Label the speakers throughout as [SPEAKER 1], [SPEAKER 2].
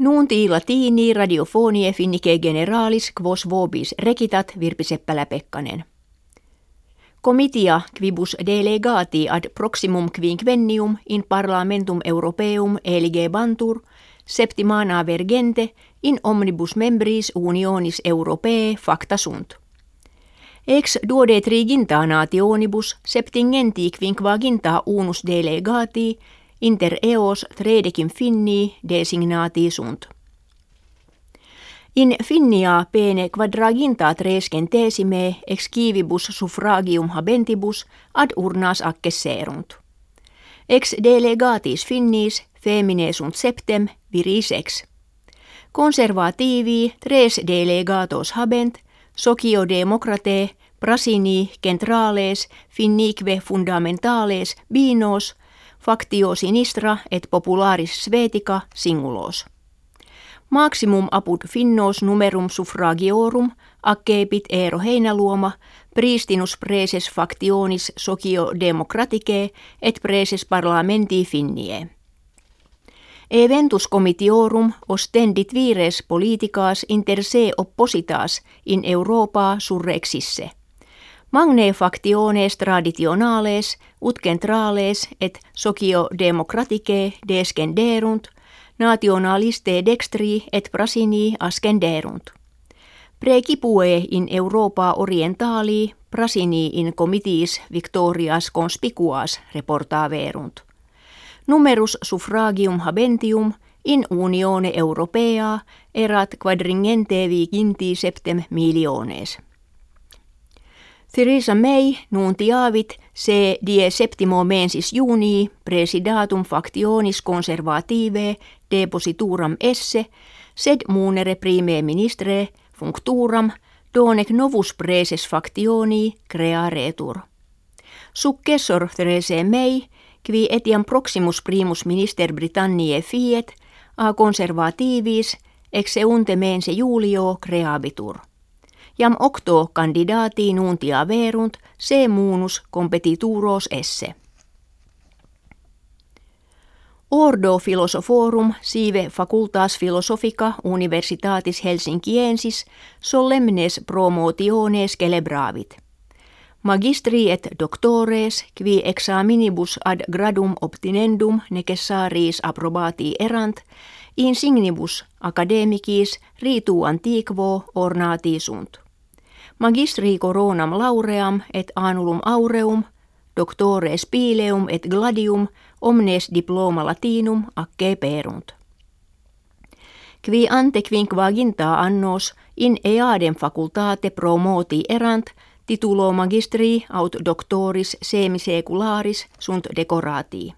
[SPEAKER 1] Nuunti latini radiofonie finnike generalis quos vobis rekitat Virpi Seppälä-Pekkanen. Comitia quibus delegati ad proximum quinquennium in parlamentum europeum elige bantur septimana vergente in omnibus membris unionis europee facta sunt. Ex duode triginta nationibus septingenti quinquaginta unus delegati inter eos tredecim finni designati sunt. In finnia pene quadraginta trescentesime ex civibus suffragium habentibus ad urnas accesserunt. Ex delegatis finnis femine sunt septem viris ex. Conservativi tres delegatos habent, socio democrate, prasini centrales, finnique fundamentales, binos, factio sinistra et popularis svetica singulos. Maximum apud finnos numerum suffragiorum accepit Eero Heinäluoma pristinus preses factionis socio democraticae et preses parlamenti finnie. Eventus comitiorum ostendit vires politicaas inter se oppositas in Europa surrexisse. Magne factiones traditionales ut centrales et socio democraticae descenderunt, nationaliste dextri et prasini ascenderunt. Precipue in Europa orientali prasini in comitiis victorias conspicuas reportaverunt. Numerus suffragium habentium in unione europea erat quadringente viginti septem miliones. Theresa May nuntiavit se die septimo mensis junii presidatum factionis conservative deposituram esse sed munere prime ministre functuram donec novus preses factioni crearetur. Successor Theresa May qui etiam proximus primus minister Britanniae fiet a conservativis ex eunte mense julio creabitur jam octo candidati nuntia verunt se munus competituros esse. Ordo philosophorum sive facultas philosophica universitatis Helsinkiensis solemnes promotiones celebravit. Magistri et doctores qui examinibus ad gradum obtinendum necessaris approbati erant insignibus academicis ritu antiquo ornati sunt magistri coronam lauream et anulum aureum, doctore spileum et gladium, omnes diploma latinum acce perunt. Qui ante quinquaginta annos in eadem facultate promoti erant, titulo magistri aut doctoris semisecularis sunt decoratii.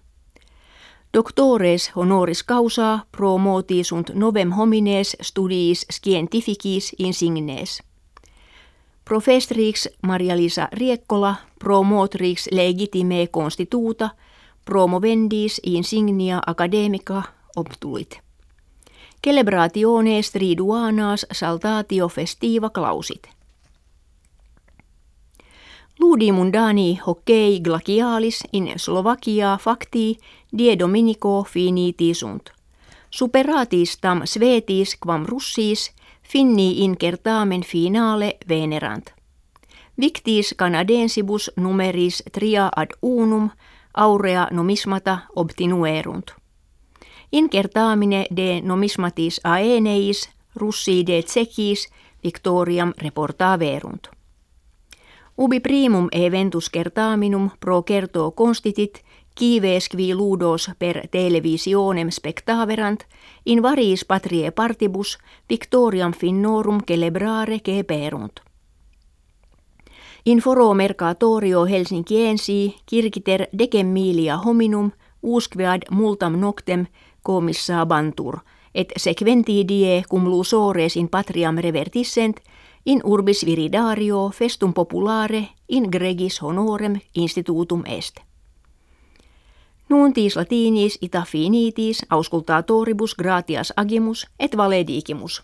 [SPEAKER 1] Doctores honoris causa promoti sunt novem homines studiis scientificis insignes. Profestrix Maria-Lisa Riekkola, promotrix legitime constituta, promovendis insignia academica obtulit. Celebrationes triduanas saltatio festiva clausit. Ludi mundani hockey glacialis in Slovakia facti die dominico finiti sunt. Superatis tam svetis quam russis – Finni incertamen finale venerant. Victis canadensibus numeris tria ad unum aurea numismata obtinuerunt. Incertamine de numismatis aeneis russi de tsekis victoriam reportaverunt. Ubi primum eventus certaminum pro certo constitit Kives qui ludos per televisionem spectaverant, in variis patrie partibus victoriam finnorum celebrare perunt. In foro mercatorio Helsinkiensi kirkiter decem milia hominum usquead multam noctem comissa bantur, et sequenti die cum lusores in patriam revertissent, in urbis viridario festum populare in gregis honorem institutum est. Nuuntis latinis ita finitis auscultatoribus gratias agimus et valedigimus.